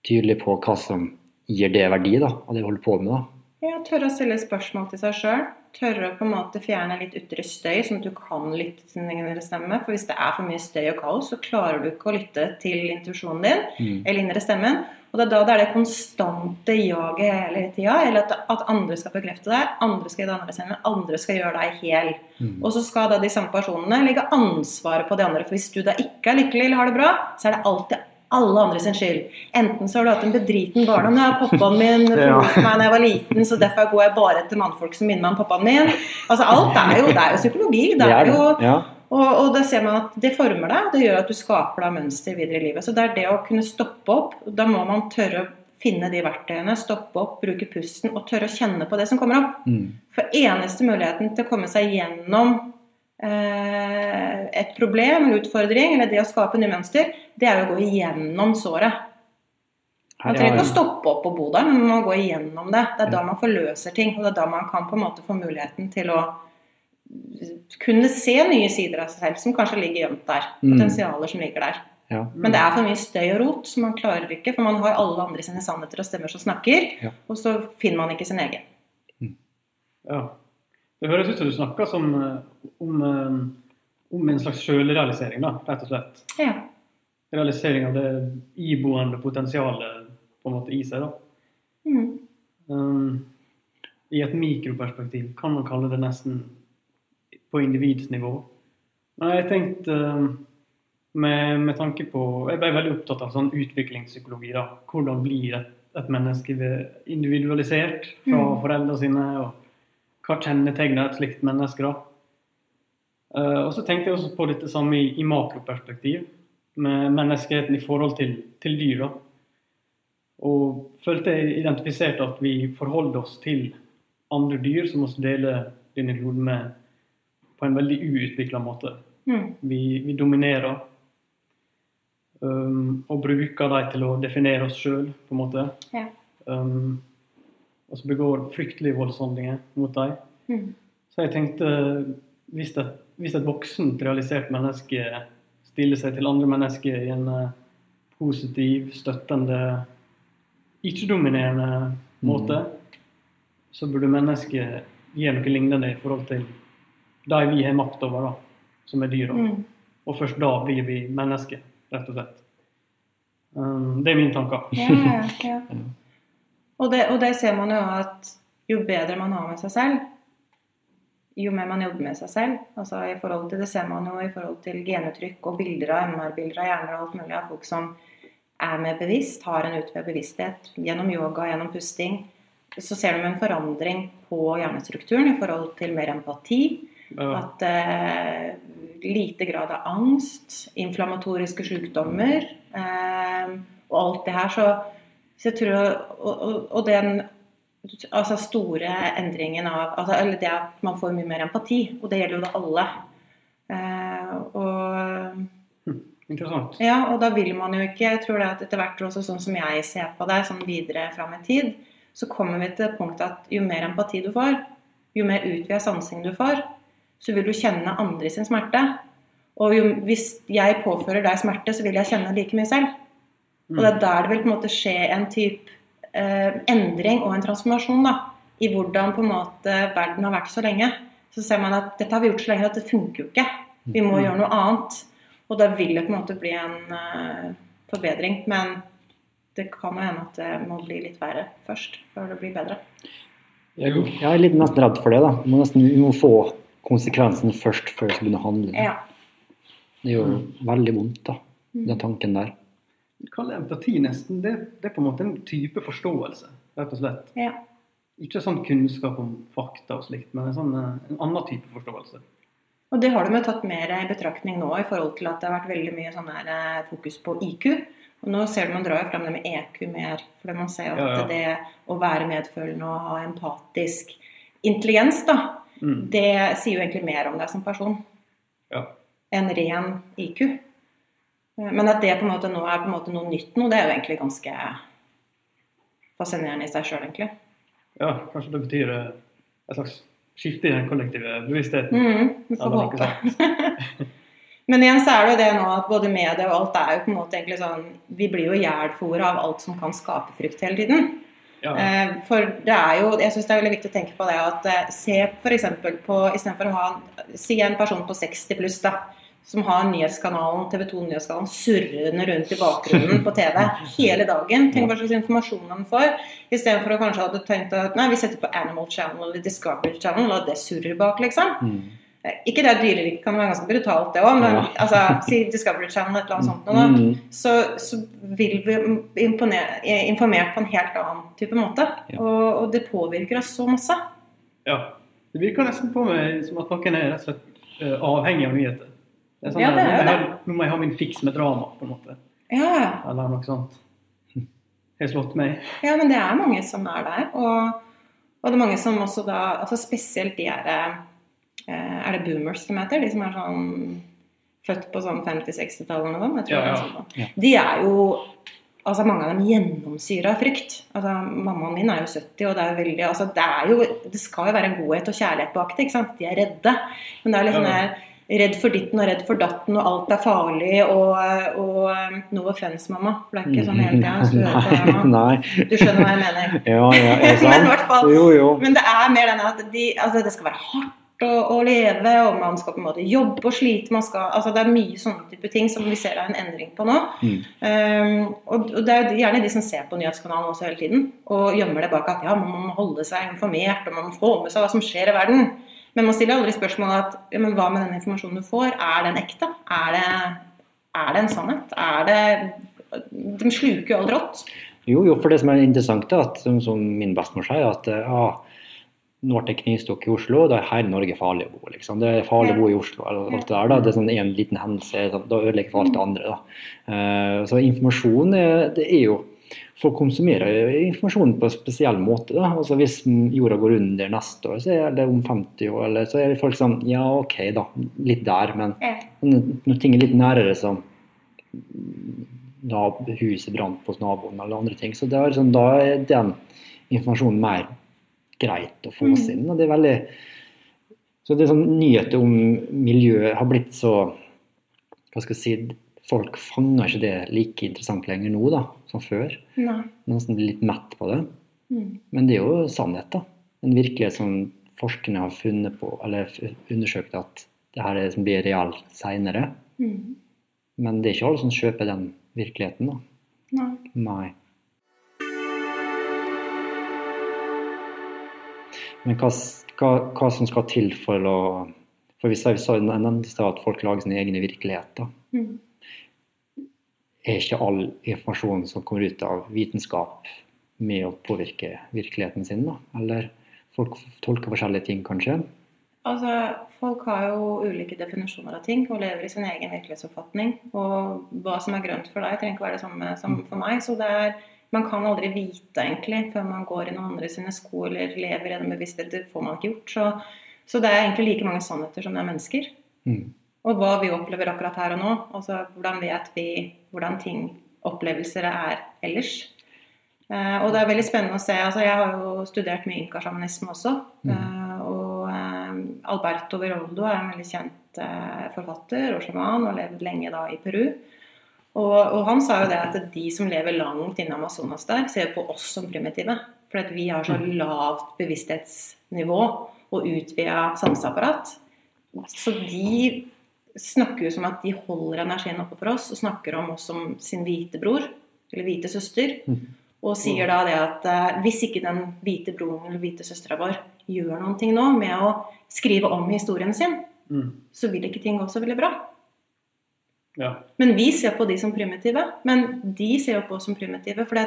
tydelig på hva som gir det verdi, da, av det du holder på med. da. Ja, tørre å stille spørsmål til seg sjøl. Tørre å på en måte fjerne litt ytre støy, sånn at du kan lytte til din indre stemme. For hvis det er for mye støy og kaos, så klarer du ikke å lytte til intuisjonen din Mm. eller indre stemmen. Og det er da det er det konstante jaget hele tida, eller at, at andre skal bekrefte deg, andre skal gi deg andre stemmen, andre skal gjøre deg hel. Mm. Og så skal da de samme personene legge ansvaret på de andre. For hvis du da ikke er lykkelig eller har det bra, så er det alltid alle andre sin skyld. Enten så har du hatt en bedriten barndom. Ja, pappaen min [laughs] forlot meg da jeg var liten, så derfor går jeg bare etter mannfolk som minner meg om pappaen min. Altså alt er jo, det er jo psykologi. Det er jo og, og da ser man at det former deg, det gjør at du skaper deg mønster videre i livet. Så det er det å kunne stoppe opp. Da må man tørre å finne de verktøyene, stoppe opp, bruke pusten og tørre å kjenne på det som kommer opp. Mm. For eneste muligheten til å komme seg gjennom et problem, en utfordring, eller det å skape nye mønster, det er å gå igjennom såret. Man trenger er- ikke å stoppe opp og bo der, men man må gå igjennom det. Det er da man forløser ting, og det er da man kan på en måte få muligheten til å kunne se nye sider av seg selv som kanskje ligger gjemt der. Mm. Potensialer som ligger der. Ja. Men det er for mye støy og rot, så man klarer ikke. For man har alle andre sine sannheter og stemmer som snakker, Ja. og så finner man ikke sin egen. Ja. Det høres ut som du snakker som, eh, om, eh, om en slags sjølrealisering, rett og slett. Ja. Realisering av det iboende potensialet på en måte i seg. da. Mm. Um, I et mikroperspektiv kan man kalle det nesten på individnivå. Nei, jeg tenkte um, med, med tanke på Jeg ble veldig opptatt av sånn utviklingspsykologi. da. Hvordan blir et, et menneske individualisert fra Mm. foreldrene sine? og Hva kjennetegner et slikt menneske? da? Uh, og så tenkte jeg også på dette samme i, i makroperspektiv, med menneskeheten i forhold til, til dyr. da. Og følte jeg identifiserte at vi forholder oss til andre dyr som vi deler denne kloden med, på en veldig uutvikla måte. Mm. Vi, vi dominerer um, og bruker dem til å definere oss sjøl, på en måte. Ja. Um, og så begår fryktelige voldshandlinger mot dem. Mm. Så jeg tenkte hvis et, hvis et voksent, realisert menneske stiller seg til andre mennesker i en eh, positiv, støttende, ikke-dominerende måte, så burde mennesket gjøre noe lignende i forhold til de vi har makt over, da, som er dyra. Mm. Og først da blir vi mennesker, rett og slett. Um, det er mine tanker. Yeah, ja, ja. [laughs] Og, det, og det ser man jo at jo bedre man har med seg selv, jo mer man jobber med seg selv. Altså i forhold til, Det ser man jo i forhold til genuttrykk og bilder av MR-bilder av hjerner og alt mulig av folk som er mer bevisst, har en utvidet bevissthet gjennom yoga, gjennom pusting. Så ser du en forandring på hjernestrukturen i forhold til mer empati. Ja. At eh, lite grad av angst, inflammatoriske sykdommer eh, og alt det her. Så, så jeg tror Og, og, og den altså store endringen av altså, Eller det at man får mye mer empati. Og det gjelder jo da alle. Eh, og Interessant. ja, og da vil man jo ikke Jeg tror det at etter hvert også sånn som jeg ser på det, sånn videre fram i tid, så kommer vi til det punktet at jo mer empati du får, jo mer utvida sansing du får, så vil du kjenne andre sin smerte. Og jo, hvis jeg påfører deg smerte, så vil jeg kjenne like mye selv. Og det er der det vil på en måte skje en type eh, endring og en transformasjon da, i hvordan på en måte verden har vært så lenge. Så ser man at dette har vi gjort så lenge at det funker jo ikke. Vi må gjøre noe annet. Og da vil det på en måte bli en eh, forbedring. Men det kan jo hende at det må bli litt verre først, før det blir bedre. Jeg er litt nesten redd for det. da. Vi må nesten vi må få konsekvensen først før vi skal begynne å handle. Ja. Det gjør veldig vondt, da, den tanken der. Vi kaller empati nesten det, det er på en måte en type forståelse, rett og slett. ja. Ikke sånn kunnskap om fakta og slikt, men en, sånn, eh, en annen type forståelse. Og det har de jo tatt mer i betraktning nå i forhold til at det har vært veldig mye sånn her eh, fokus på IQ. Og nå ser du man drar jo frem det med EQ mer, for man ser at Ja, ja. det å være medfølende og ha empatisk intelligens, da, Mm. det sier jo egentlig mer om deg som person Ja. enn ren IQ. Eh, Men at det på en måte nå er på en måte noe nytt nå, det er jo egentlig ganske fascinerende i seg sjøl, egentlig. ja, kanskje det betyr eh, et slags skifte i den kollektive bevisstheten. Mm, vi får håpe. [laughs] Men igjen så er det jo det nå at både media og alt er jo på en måte egentlig sånn Vi blir jo ihjelfora av alt som kan skape frykt hele tiden. Ja. Eh, For det er jo Jeg syns det er veldig viktig å tenke på det at se f.eks. på Istedenfor å ha Si en person på 60 pluss, da. Som har nyhetskanalen, TV 2 Nyhetskanalen surrende rundt i bakgrunnen på TV hele dagen. Tenk hva slags informasjon han får. Istedenfor å kanskje hadde tenkt at nei, vi setter på Animal Channel eller Discovery Channel, la det surre bak, liksom. Mm. Eh, Ikke det at dyreriket kan være ganske brutalt, det òg, men Ja. [laughs] altså, si Discovery Channel et eller annet sånt, noe, da, Mm. så, så vil vi imponere, eh, informert på en helt annen type måte. Ja. Og, og det påvirker oss så masse. ja. Det virker nesten på meg som at noen er rett og slett eh, avhengig av nyheter. Det er sånn, Ja, det er det. nå må jeg ha min fiks med drama, på en måte. Ja, Eller noe sånt. [laughs] Har slått meg. ja, men det er mange som er der. Og, og det er mange som også da altså Spesielt de er eh, Er det boomers de heter? De som er sånn født på sånn 50-60-tallet eller noe sånt? Ja, ja. sånn. De er jo Altså Mange av dem gjennomsyra av frykt. Altså Mammaen min er jo 70, og det er veldig altså, det, er jo, det skal jo være godhet og kjærlighet bak det. ikke sant? De er redde. Men det er litt sånn der Redd for ditten og redd for datten, og alt er farlig, og, og no offense, mamma. For det er ikke sånn hele tida. hvis du. Nei. Skjønner hva jeg mener. [laughs] Ja, ja, er [laughs] sant? Men fall- Jo, jo. Men det er mer denne at de, altså det skal være hardt å, å leve, og man skal på en måte jobbe og slite. Man skal, altså det er mye sånne type ting som vi ser er en endring på nå. Mm. Um, og, og det er gjerne de som ser på nyhetskanalen også hele tiden, og gjemmer det bak at ja, man må holde seg informert, og man må få med seg hva som skjer i verden. Men man stiller aldri spørsmålet at ja, men hva med den informasjonen du får, er den ekte? Er det, er det en sannhet? Er det De sluker jo alt rått. Jo, jo, for det som er interessant, er at, som, som min bestemor sier, at ja, nå ble det knivstukk i Oslo, da er hele Norge farlig å bo. liksom. Det er farlig å bo i Oslo. eller alt Det der, da. Det er sånn en liten hendelse, da ødelegger for alt det andre. da. Uh, så informasjon er, det er jo Folk konsumerer informasjonen på en spesiell måte. da. Altså Hvis jorda går under neste år, så er det om 50 år, eller så er folk sånn Ja, OK, da. Litt der, men når ting er litt nærere som da huset brant hos naboen eller andre ting. Så det er sånn, da er den informasjonen mer greit å få oss seg inn. og det er veldig så det er sånn Nyheter om miljø har blitt så hva skal jeg si, Folk fanger ikke det like interessant lenger nå da, som før. Nei. Nesten blir litt mett på det. Mm. Men det er jo sannhet, da. En virkelighet som forskerne har funnet på, eller undersøkt at det her er det som blir real seinere. Mm. Men det er ikke alle som kjøper den virkeligheten, da. Nei. Nei. Men hva, hva, hva som skal til for å For vi sa jeg nevnte at folk lager sine egne virkeligheter, Mm. Er ikke all informasjon som kommer ut av vitenskap med å påvirke virkeligheten sin, da? Eller folk tolker forskjellige ting, kanskje? Altså, Folk har jo ulike definisjoner av ting og lever i sin egen virkelighetsoppfatning. Og hva som er grønt for deg, trenger ikke være det samme som for meg. Så det er, man kan aldri vite egentlig før man går i noen andre sine sko eller lever i en bevissthet. Det får man ikke gjort. Så, så det er egentlig like mange sannheter som det er mennesker. Mm. Og hva vi opplever akkurat her og nå. Altså hvordan vet vi hvordan ting, opplevelser er ellers. Eh, og det er veldig spennende å se. altså Jeg har jo studert mye inkasjamanisme også. Eh, og eh, Alberto Viroldo er en veldig kjent eh, forfatter og sjaman og levd lenge da i Peru. Og, og han sa jo det at de som lever langt inne i Amazonas der, ser på oss som primitive. For at vi har så lavt bevissthetsnivå og utvida sanseapparat. Så de snakker jo som at de holder energien oppe for oss, og snakker om oss som sin hvite bror, eller hvite søster. Og sier da det at eh, hvis ikke den hvite broren eller hvite søstera vår gjør noen ting nå med å skrive om historien sin, Mm. så vil ikke ting gå så veldig bra. Ja. Men vi ser på de som primitive. Men de ser jo på oss som primitive. For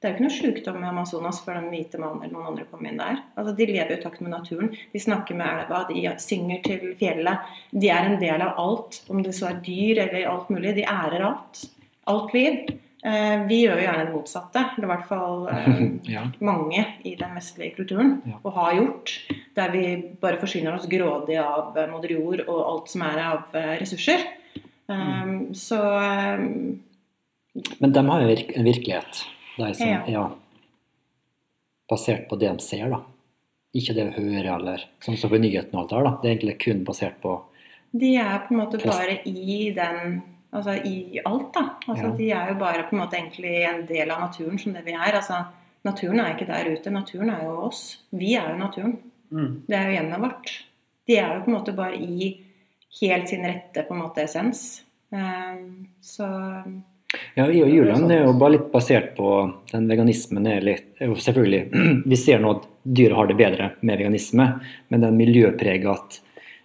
det, er jo ikke noe sykdom i Amazonas før den hvite mannen eller noen andre kommer inn der. Altså, de lever i takt med naturen. De snakker med elva, de synger til fjellet. De er en del av alt. Om det så er dyr eller alt mulig. De ærer alt. Alt liv. Eh, vi gjør jo gjerne det motsatte. Eller i hvert fall [laughs] eh, Ja. mange i den vestlige kulturen, Ja. og har gjort. Der vi bare forsyner oss grådig av eh, moder jord og alt som er av ressurser. Um, så um, Men de har jo en virkelighet, de som, Ja. ja. basert på det de ser, da. Ikke det vi hører, eller sånn som på nyhetene og alt det der. da. Det er egentlig kun basert på de er på en måte bare i den Altså i alt, da. Altså Ja. De er jo bare på en måte egentlig en del av naturen som det vi er. Altså Naturen er ikke der ute, naturen er jo oss. Vi er jo naturen. Mm. Det er jo hjemmet vårt. De er jo på en måte bare i helt sin rette på en måte essens. Um, så Ja, vi og Julian er jo bare litt basert på den veganismen er litt er Selvfølgelig, [clears throat] vi ser nå at dyr har det bedre med veganisme, men den miljøpreget at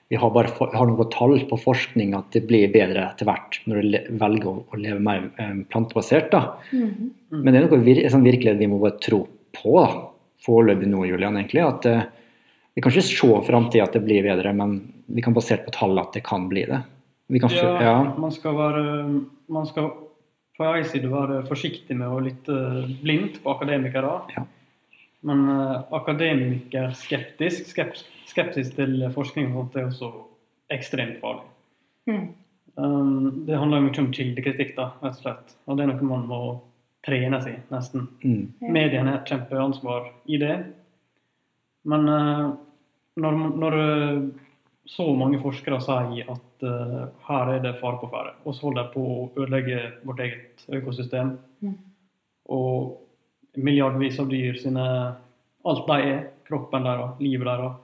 vi har bare har noen tall på forskning at det blir bedre etter hvert når du velger å, å leve mer eh, plantebasert. da. Men det er noe vir sånn virkelig vi må bare tro på da, foreløpig nå, Julian. egentlig, at eh, Vi kan ikke se framtida at det blir bedre, men vi kan basert på tall at det kan bli det. Vi kan, Ja, ja, man skal være Man skal på ei side være forsiktig med å lytte blindt på akademikere. Ja. Men uh, akademikerskeptisk skeptisk, skepsis til forskning og sånt er også ekstremt farlig. mm. Um, det handler mye om kildekritikk, da, rett og slett. Og det er noe man må trene seg i, nesten. mm, Mediene har et kjempeansvar i det. Men eh, når, når eh, så mange forskere sier at uh, her er det fare på ferde, og så holder de på å ødelegge vårt eget økosystem, Mm. og milliardvis av dyr sine Alt de er, kroppen deres, livet deres.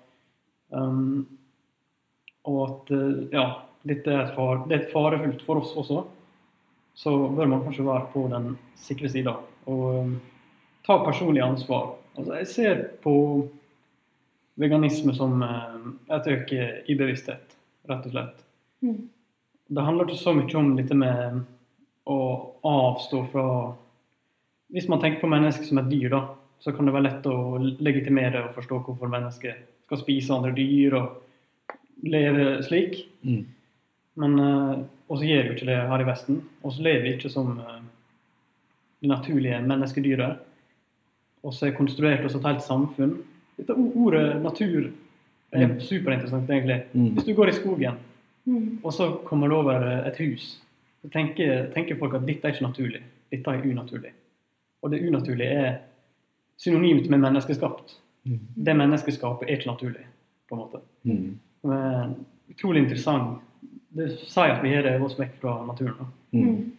Um, og at uh, ja, dette er, far, det er farefullt for oss også, så bør man kanskje være på den sikre sida og um, ta personlig ansvar. Altså, jeg ser på veganisme som et øke i bevissthet, rett og slett. Mm. Det handler ikke så mye om dette med å avstå fra Hvis man tenker på mennesket som et dyr, da, så kan det være lett å legitimere og forstå hvorfor mennesket skal spise andre dyr og leve slik. mm. Men Og så gjør jo ikke det her i Vesten. Oss lever vi ikke som eh, det naturlige menneskedyret. Oss er konstruert oss et helt samfunn. Dette ordet natur er Mm. superinteressant, egentlig. Mm. Hvis du går i skogen, Mm. og så kommer det over et hus, så tenker, tenker folk at dette er ikke naturlig. Dette er unaturlig. Og det unaturlige er synonymt med menneskeskapt. Mm. Det menneskeskapet er ikke naturlig, på en måte. Mm. Det er utrolig interessant. Det sier at vi har revet oss vekk fra naturen. Mm. Mm.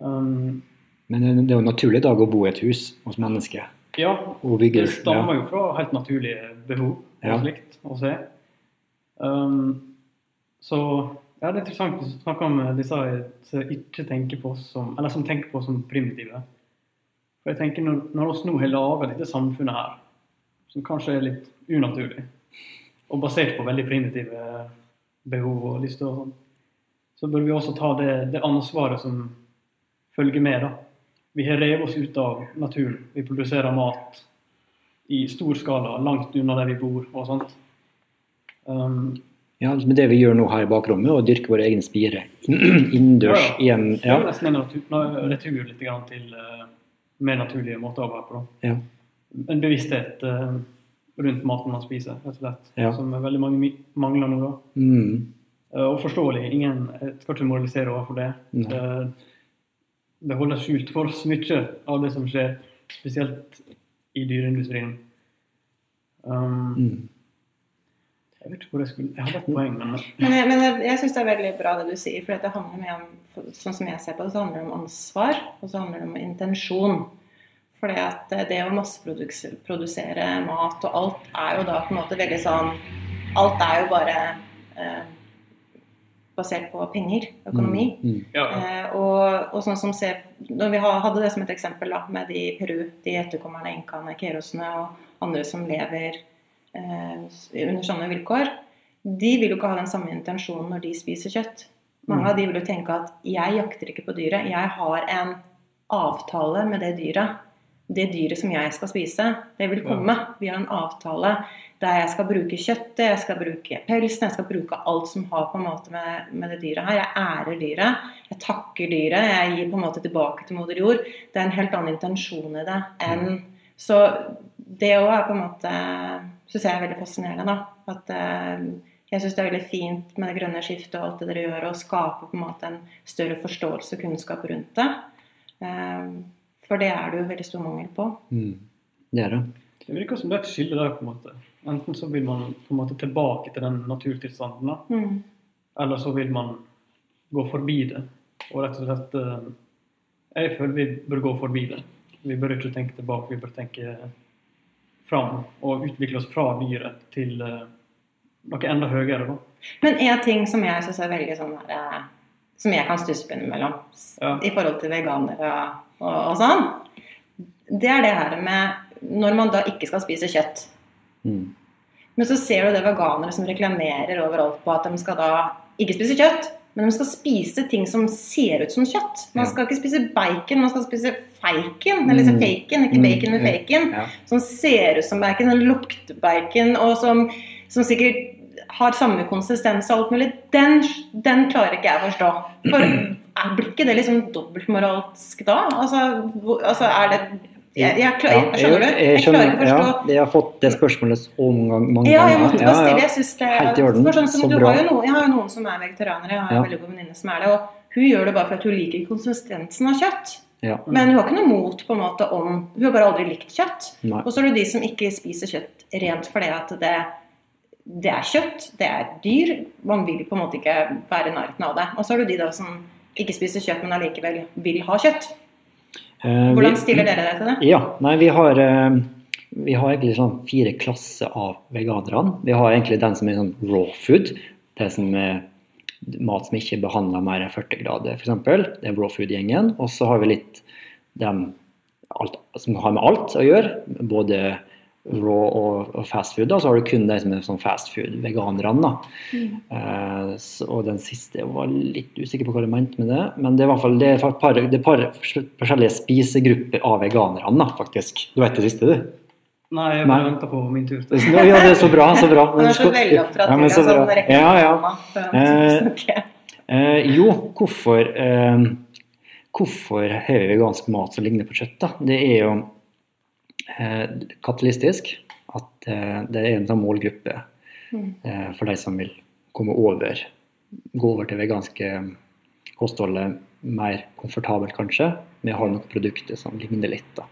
Um, Men det det er jo naturlig i dag å bo i et hus hos mennesker. Ja, det stammer jo fra helt naturlige behov og slikt å se. Um, så ja, det er interessant å snakke om disse som ikke tenker på oss som Eller som tenker på oss som primitive. For jeg tenker Når, når oss nå har laga dette samfunnet her, som kanskje er litt unaturlig, og basert på veldig primitive behov og lyster og sånn, så bør vi også ta det, det ansvaret som følger med. da. Vi har revet oss ut av naturen. Vi produserer mat i stor skala langt unna der vi bor og sånt. Um, Ja, men det vi gjør nå her i bakrommet, er å dyrke våre egne spire [clears throat] innendørs Ja, ja. igjen ja. det er nesten en natur, retur litt grann til uh, mer naturlige måter å være på. ja. En bevissthet uh, rundt maten man spiser, rett og slett. Ja. Som veldig mange mangler nå. da. Mm. Uh, og forståelig. Ingen jeg skal ikke moralisere overfor det. Nei. Det, holder skjult for oss mye av det som skjer, spesielt i dyreindustrien. Um, Mm. Jeg vet ikke hvor jeg skulle Jeg hadde et poeng, men Men jeg, men jeg, jeg syns det er veldig bra det du sier, for det handler mye om sånn som jeg ser på det, så handler det om ansvar, og så handler det om intensjon. Fordi at det å masseprodusere mat og alt er jo da på en måte veldig sånn Alt er jo bare eh, basert på penger, økonomi. Mm. Ja. Eh, og, og sånn som se, når vi hadde det som et eksempel da, med de i Peru, de etterkommerne, inkaene, kerosene og andre som lever eh, under sånne vilkår, de vil jo ikke ha den samme intensjonen når de spiser kjøtt. Mange av de vil jo tenke at jeg jakter ikke på dyret, jeg har en avtale med det dyret. Det dyret som jeg skal spise, det vil komme. Vi har en avtale der jeg skal bruke kjøttet, jeg skal bruke pelsen, jeg skal bruke alt som har på en måte med, med det dyret her. Jeg ærer dyret, jeg takker dyret, jeg gir på en måte tilbake til moder jord. Det er en helt annen intensjon i det enn Så det òg er på en måte Syns jeg er veldig fascinerende, da. At eh, jeg syns det er veldig fint med det grønne skiftet og alt det dere gjør, og skape på en måte en større forståelse og kunnskap rundt det. For det er det jo veldig stor mangel på. Mm. Det er det. Det virker som det er et skille der, på en måte. Enten så vil man på en måte tilbake til den naturtilstanden, da. Mm. eller så vil man gå forbi det. Og rett og slett eh, Jeg føler vi bør gå forbi det. Vi bør ikke tenke tilbake, vi bør tenke fram og utvikle oss fra dyret til eh, noe enda høyere. da. Men én ting som jeg syns er veldig sånn der, eh, Som jeg kan stusse på innimellom Ja. i forhold til veganere og, og sånn, det er det her med når man da ikke skal spise kjøtt. Mm. Men så ser du det veganere som reklamerer overalt på at de skal da ikke spise kjøtt, men de skal spise ting som ser ut som kjøtt. Man skal ikke spise bacon, man skal spise feiken, eller liksom faken, ikke Mm, bacon men ja. faken. Som ser ut som bacon, som lukter bacon, og som, som sikkert har samme konsistens og alt mulig. Den, den klarer ikke jeg å forstå. For er- blir ikke det liksom dobbeltmoralsk da? Altså, altså er det jeg, jeg, klar, jeg, Skjønner du? Jeg klarer ikke å forstå Ja, jeg har fått det spørsmålet så mange, ganger ja, jeg måtte bare stille. Jeg synes det er. For sånn som Så du bra. har jo noen, Jeg har jo noen som er vegetarianere. Jeg har Ja. en veldig god venninne som er det. Og hun gjør det bare for at hun liker konsistensen av kjøtt. Ja. Men hun har ikke noe mot på en måte om Hun har bare aldri likt kjøtt. Nei. Og så er det de som ikke spiser kjøtt rent fordi at det, det er kjøtt, det er dyr. Man vil på en måte ikke være i nærheten av det. Og så er det de da som ikke spiser kjøtt, men allikevel vil ha kjøtt. Eh, Hvordan stiller dere dere til det? Ja, nei, vi har, eh, vi har egentlig sånn fire klasser av veganerne. Vi har egentlig den som er sånn raw food. Det som er mat som ikke er behandla mer enn 40 grader, f.eks. Det er raw food-gjengen. Og så har vi litt dem alt, som har med alt å gjøre. Både raw og, og fast food. da, så har du kun de som er sånn fast food, veganerne. Mm. Eh, og den siste jeg var litt usikker på hva du mente med det. Men det er i hvert fall det er et par, det er par forskjellige spisegrupper av veganerne, faktisk. Du vet det siste, du? Nei, jeg bare venta på min tur. Ja, det er så bra. så bra. Men, er så veldig opptatt Ja, men så sånn bra. rekke Ja, ja. Eh. Eh, jo, hvorfor eh, Hvorfor har vi vegansk mat som ligner på kjøtt? da? Det er jo eh, kapitalistisk. At eh, det er en sånn målgruppe Mm. eh, for de som vil komme over Gå over til veganske kostholdet mer komfortabelt, kanskje, med å ha noen produkter som ligner litt. da.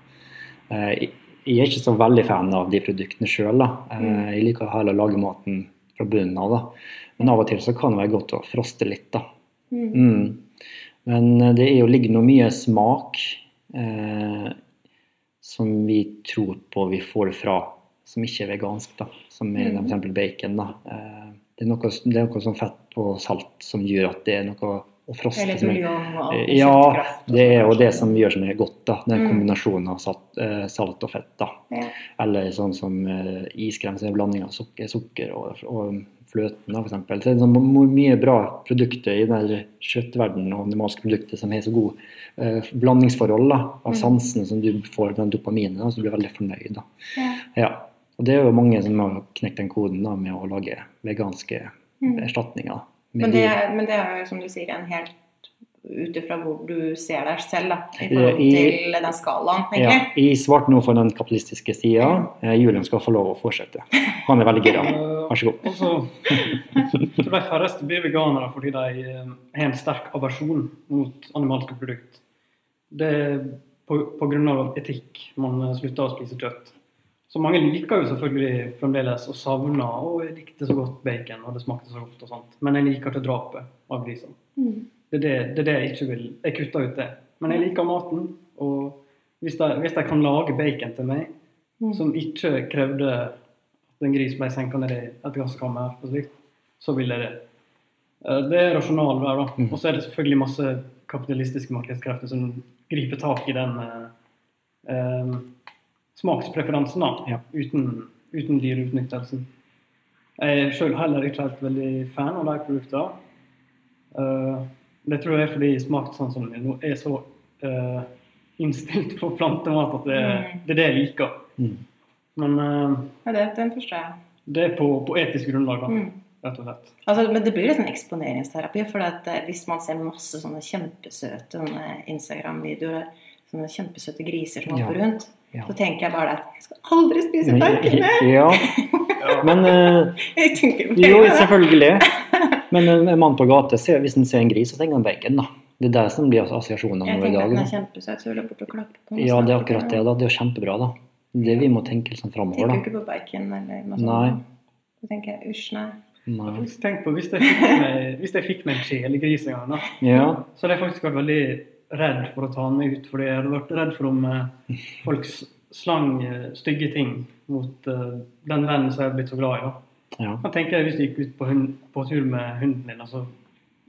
Eh, jeg- er ikke så veldig fan av de produktene sjøl. Mm. Jeg liker heller å lage maten fra bunnen av. da. Men av og til så kan det være godt å froste litt. da. Mm. Mm. Men det er jo, ligger noe mye smak eh, som vi tror på vi får fra som ikke er vegansk, da. Som er Mm. f.eks. bacon. da. Eh, det, er noe, det er noe som fett og salt som gjør at det er noe å froste. Eller er- buljong og Eh, Ja, det er jo sånn. det som gjør som er godt. da, Den Mm. kombinasjonen av salt, eh, salt og fett. da. Ja. Eller sånn som iskrem, som er blanding av sukker, sukker og, og fløten, f.eks. det er sånn mye bra produkter i den kjøttverdenen og animalske produkter som har så god eh, blandingsforhold da, av Mm. sansene som du får den dopaminen, da, så du blir veldig fornøyd. da. Ja. Ja. Og det er jo mange som har knekt den koden da, med å lage veganske Mm. erstatninger. Men det, men det er jo som du sier en helt ut ifra hvor du ser deg selv, da, i forhold I- til den skalaen, Ja, I jeg svarte nå for den kapitalistiske sida. Eh, Julian skal få lov å fortsette. Han er veldig gira. Eh, Vær så god. Også, de færreste blir veganere fordi de eh, har en sterk aversjon mot animalske produkter. Det er på, av etikk man eh, slutter å spise kjøtt. Så mange liker jo selvfølgelig fremdeles og savner og jeg likte så godt bacon, og det smakte så godt og sånt. Men jeg liker ikke drapet av grisene. Mm. Det er det, det, er det jeg ikke vil. Jeg kutter ut det. Men jeg liker maten, og hvis de, hvis de kan lage bacon til meg Mm. som ikke krevde at en gris ble senka ned i et gasskammer slikt, så vil jeg det. Eh, Det er rasjonal der, da. Mm. Og så er det selvfølgelig masse kapitalistiske markedskrefter som griper tak i den eh, eh, smakspreferansen, da, Ja. uten, uten dyreutnyttelsen. Jeg er sjøl heller ikke helt veldig fan av de produktene. Eh, det tror jeg er fordi smakssansen min nå er så uh, innstilt på plantemat at det, Mm. det er det jeg liker. Mm. Men uh, Ja, det, den forstår jeg. det er på, på etisk grunnlag, da, Mm. rett og slett. Altså, men det blir litt sånn eksponeringsterapi. For at, eh, hvis man ser masse sånne kjempesøte Instagram-videoer, sånne kjempesøte griser som Ja. hopper rundt, Ja. så tenker jeg bare at jeg skal aldri spise parkene! [laughs] Ja. Ja, [laughs] men uh, Jeg tenker Jo, mer på det. selvfølgelig. Men en mann på gata, ser, hvis han ser en gris, så tenker han bacon, da. Det er det som blir assosiasjonene Jeg våre i tenker at den er kjempesøt, så vil jeg bort og klappe på den. Ja, det er akkurat det. da. Det er jo kjempebra, da. Det vi må tenke liksom framover, Tenker du ikke på bacon eller noe Nei. sånt. Så tenker jeg usj, nei. Nei. Faktisk tenk på, Hvis jeg fikk meg, hvis jeg fikk meg en kjælegris en gang, da, Ja. så hadde jeg faktisk vært veldig redd for å ta den ut. Fordi jeg hadde vært redd for om eh, folk slang eh, stygge ting mot eh, den vennen som jeg hadde blitt så glad i. da. Ja. Da tenker jeg Hvis du gikk ut på, hund, på tur med hunden din, og så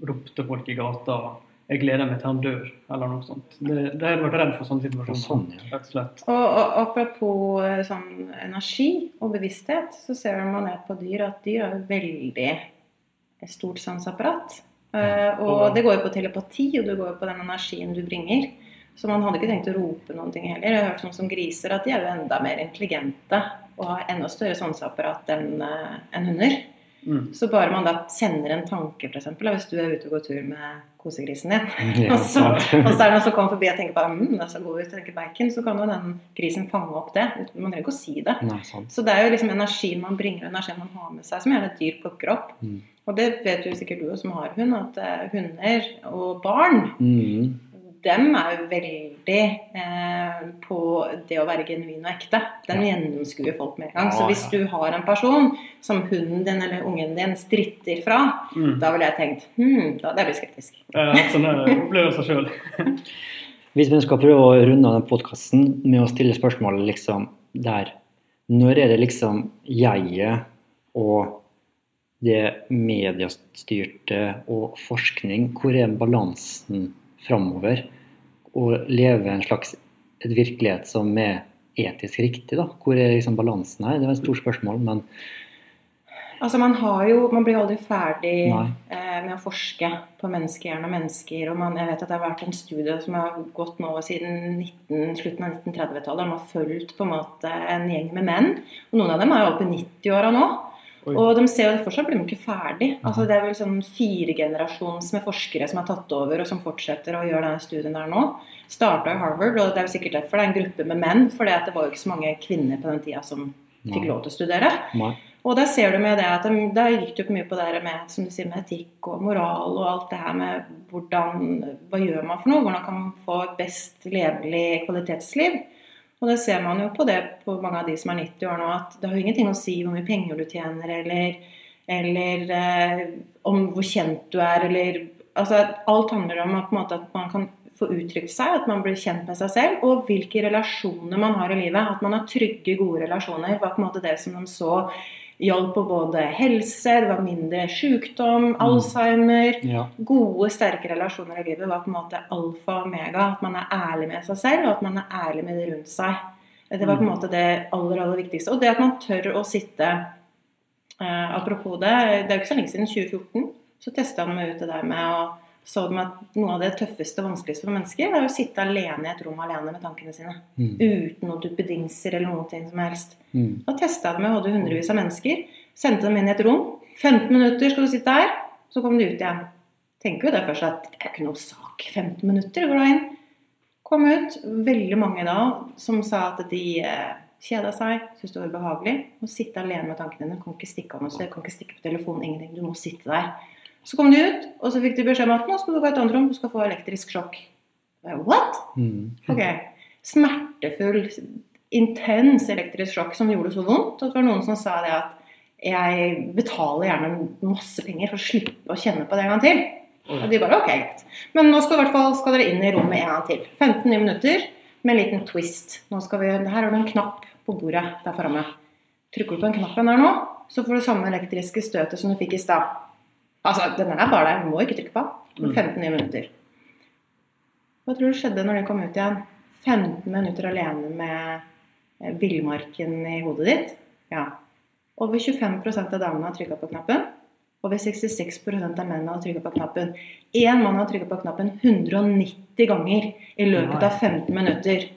ropte folk i gata 'Jeg gleder meg til han dør', eller noe sånt. Det, det hadde vært redd for sånne situasjoner. Sånn, ja. Rett og slett. Og, og apropos eh, sånn energi og bevissthet, så ser man ned på dyr at dyr har veldig stort sanseapparat. Ja. og Og- det går jo på telepati, og det går jo på den energien du bringer. Så man hadde ikke tenkt å rope noen ting heller. Jeg har hørt sånn som griser at de er jo enda mer intelligente og har enda større sanseapparat enn en hunder. Mm. Så bare man da sender en tanke, f.eks. Hvis du er ute og går tur med kosegrisen din, [laughs] og, så, og så er det noen som kommer forbi og tenker bare, mm, det så god ut, tenker bacon, så kan jo den grisen fange opp det. Man trenger ikke å si det. Nei. Så det er jo liksom energien man bringer, energien man har med seg, som gjerne et dyr plukker opp. Mm. Og det vet jo sikkert du som har hund, at eh, hunder og barn, Mm. Dem er jo veldig eh, på det å være genuin og ekte. Den gjennomskuer folk med en gang. Så hvis ja. du har en person som hunden din eller ungen din stritter fra, Mm. da ville jeg tenkt hm, da hadde jeg blitt skeptisk. Jeg har hatt sånne opplevelser sjøl. Hvis vi skal prøve å runde av den podkasten med å stille spørsmålet liksom der Når er det liksom jeget og det mediestyrte og forskning, hvor er balansen framover? og leve en slags et virkelighet som er etisk riktig, da? Hvor er liksom balansen her? Det er et stort spørsmål, men Altså Man har jo, man blir aldri ferdig eh, med å forske på menneskehjerne og mennesker. og man, jeg vet at Det har vært en studie som har gått nå siden 19, slutten av 1930-tallet. Man har fulgt på en måte en gjeng med menn. og Noen av dem er jo oppe i 90-åra nå. Oi. Og de ser jo at fortsatt blir de ikke ferdig. Altså Det er vel sånn fire generasjons med forskere som har tatt over, og som fortsetter å gjøre denne studien der nå. Starta i Harvard, og det er jo sikkert derfor det er en gruppe med menn. For det var jo ikke så mange kvinner på den tida som fikk lov til å studere. nei. Og der ser du med det at de, Der gikk det mye på det med, som du sier, med etikk og moral og alt det her med hvordan Hva gjør man for noe? Hvordan kan man få et best levelig kvalitetsliv? Og det ser man jo på det på mange av de som er 90 år nå, at det har jo ingenting å si hvor mye penger du tjener, eller, eller eh, om hvor kjent du er, eller Altså alt handler om at, måte, at man kan få uttrykt seg, at man blir kjent med seg selv, og hvilke relasjoner man har i livet. At man har trygge, gode relasjoner. var på en måte det som de så hjalp på både helse, det var mindre sykdom, Alzheimer Ja. Gode, sterke relasjoner i livet var på en måte alfa og omega. At man er ærlig med seg selv, og at man er ærlig med det rundt seg. Det var på en måte det aller, aller viktigste. Og det at man tør å sitte uh, Apropos det, det er jo ikke så lenge siden, 2014, så testa meg ut det der med å så de at noe av det tøffeste og vanskeligste for mennesker er å sitte alene i et rom alene med tankene sine. Mm. Uten noen duppedingser eller noe ting som helst. Mm. Da testa det med hadde hundrevis av mennesker. Sendte dem inn i et rom. 15 minutter skal du sitte her. Så kom de ut igjen. Tenker jo det først at det er ikke noe sak. 15 minutter går da inn. Kom ut. Veldig mange da som sa at de eh, kjeda seg, syntes det var ubehagelig. Å sitte alene med tankene dine. Kan ikke stikke av noe sted. Kan ikke stikke på telefonen. Ingenting. Du må sitte der. Så kom de ut, og så fikk de beskjed om at nå skal du gå i et annet rom. Du skal få elektrisk sjokk. What? Mm. Ok. Smertefull, intens elektrisk sjokk som gjorde det så vondt. Og det var noen som sa det at jeg betaler gjerne masse penger for å slippe å kjenne på det en gang til. Og de bare ok, greit. Men nå skal, fall, skal dere inn i rommet en gang til. 15 nye minutter med en liten twist. Nå skal vi, her har du en knapp på bordet der framme. Trykker du på den knappen der nå, så får du samme elektriske støtet som du fikk i stad. Altså, den er bare der. Du må ikke trykke på. Mm. 15 nye minutter. Hva tror du skjedde når den kom ut igjen? 15 minutter alene med eh, villmarken i hodet ditt? Ja. Over 25% av damene har trykka på knappen. Over 66 av mennene har trykka på knappen. Én mann har trykka på knappen 190 ganger i løpet av 15 minutter.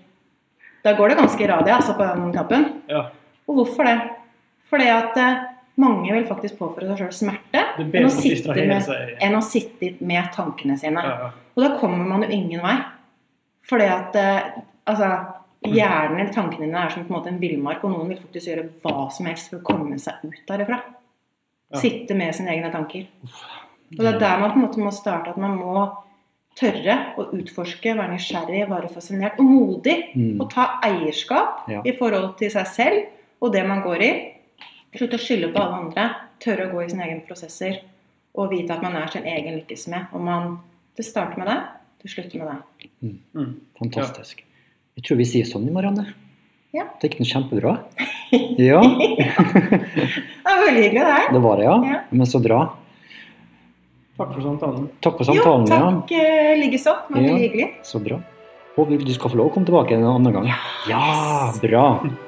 Da går det ganske radig altså, på den knappen. Ja. Og hvorfor det? Fordi at eh, mange vil faktisk påføre seg sjøl smerte er enn å, å sitte med, enn å sitte med tankene sine. Ja, ja. Og da kommer man jo ingen vei. Fordi at eh, altså, hjernen eller tankene dine er som på en måte en villmark, og noen vil faktisk gjøre hva som helst for å komme seg ut derifra. Ja. Sitte med sine egne tanker. Og det er der man på en måte må starte, at man må tørre å utforske, være nysgjerrig, være fascinert og modig. Mm. Og ta eierskap Ja. i forhold til seg selv og det man går i. Slutte å skylde på alle andre. Tørre å gå i sine egne prosesser. Og vite at man er sin egen lykkes med. Og man, det starter med det, det slutter med det. Mm. Fantastisk. Jeg tror vi sier sånn, Marianne. Ja. Det gikk kjempebra. [laughs] Ja, Det var veldig hyggelig, det her. det var det, ja. Ja. Men så bra. Takk for samtalen. Takk for Jo, samtalen. takk ja. likeså. Det var Ja. hyggelig. Så bra. Håper du skal få lov å komme tilbake en annen gang. Ja, bra.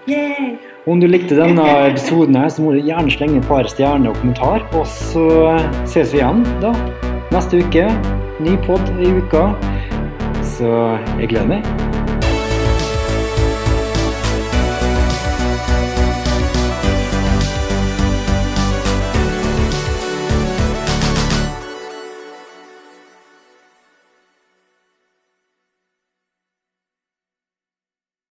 Yay. Om du likte denne episoden, her, så må du gjerne slenge et par stjerner og kommentar. Og så ses vi igjen da neste uke. Ny pod i uka. Så jeg gleder meg.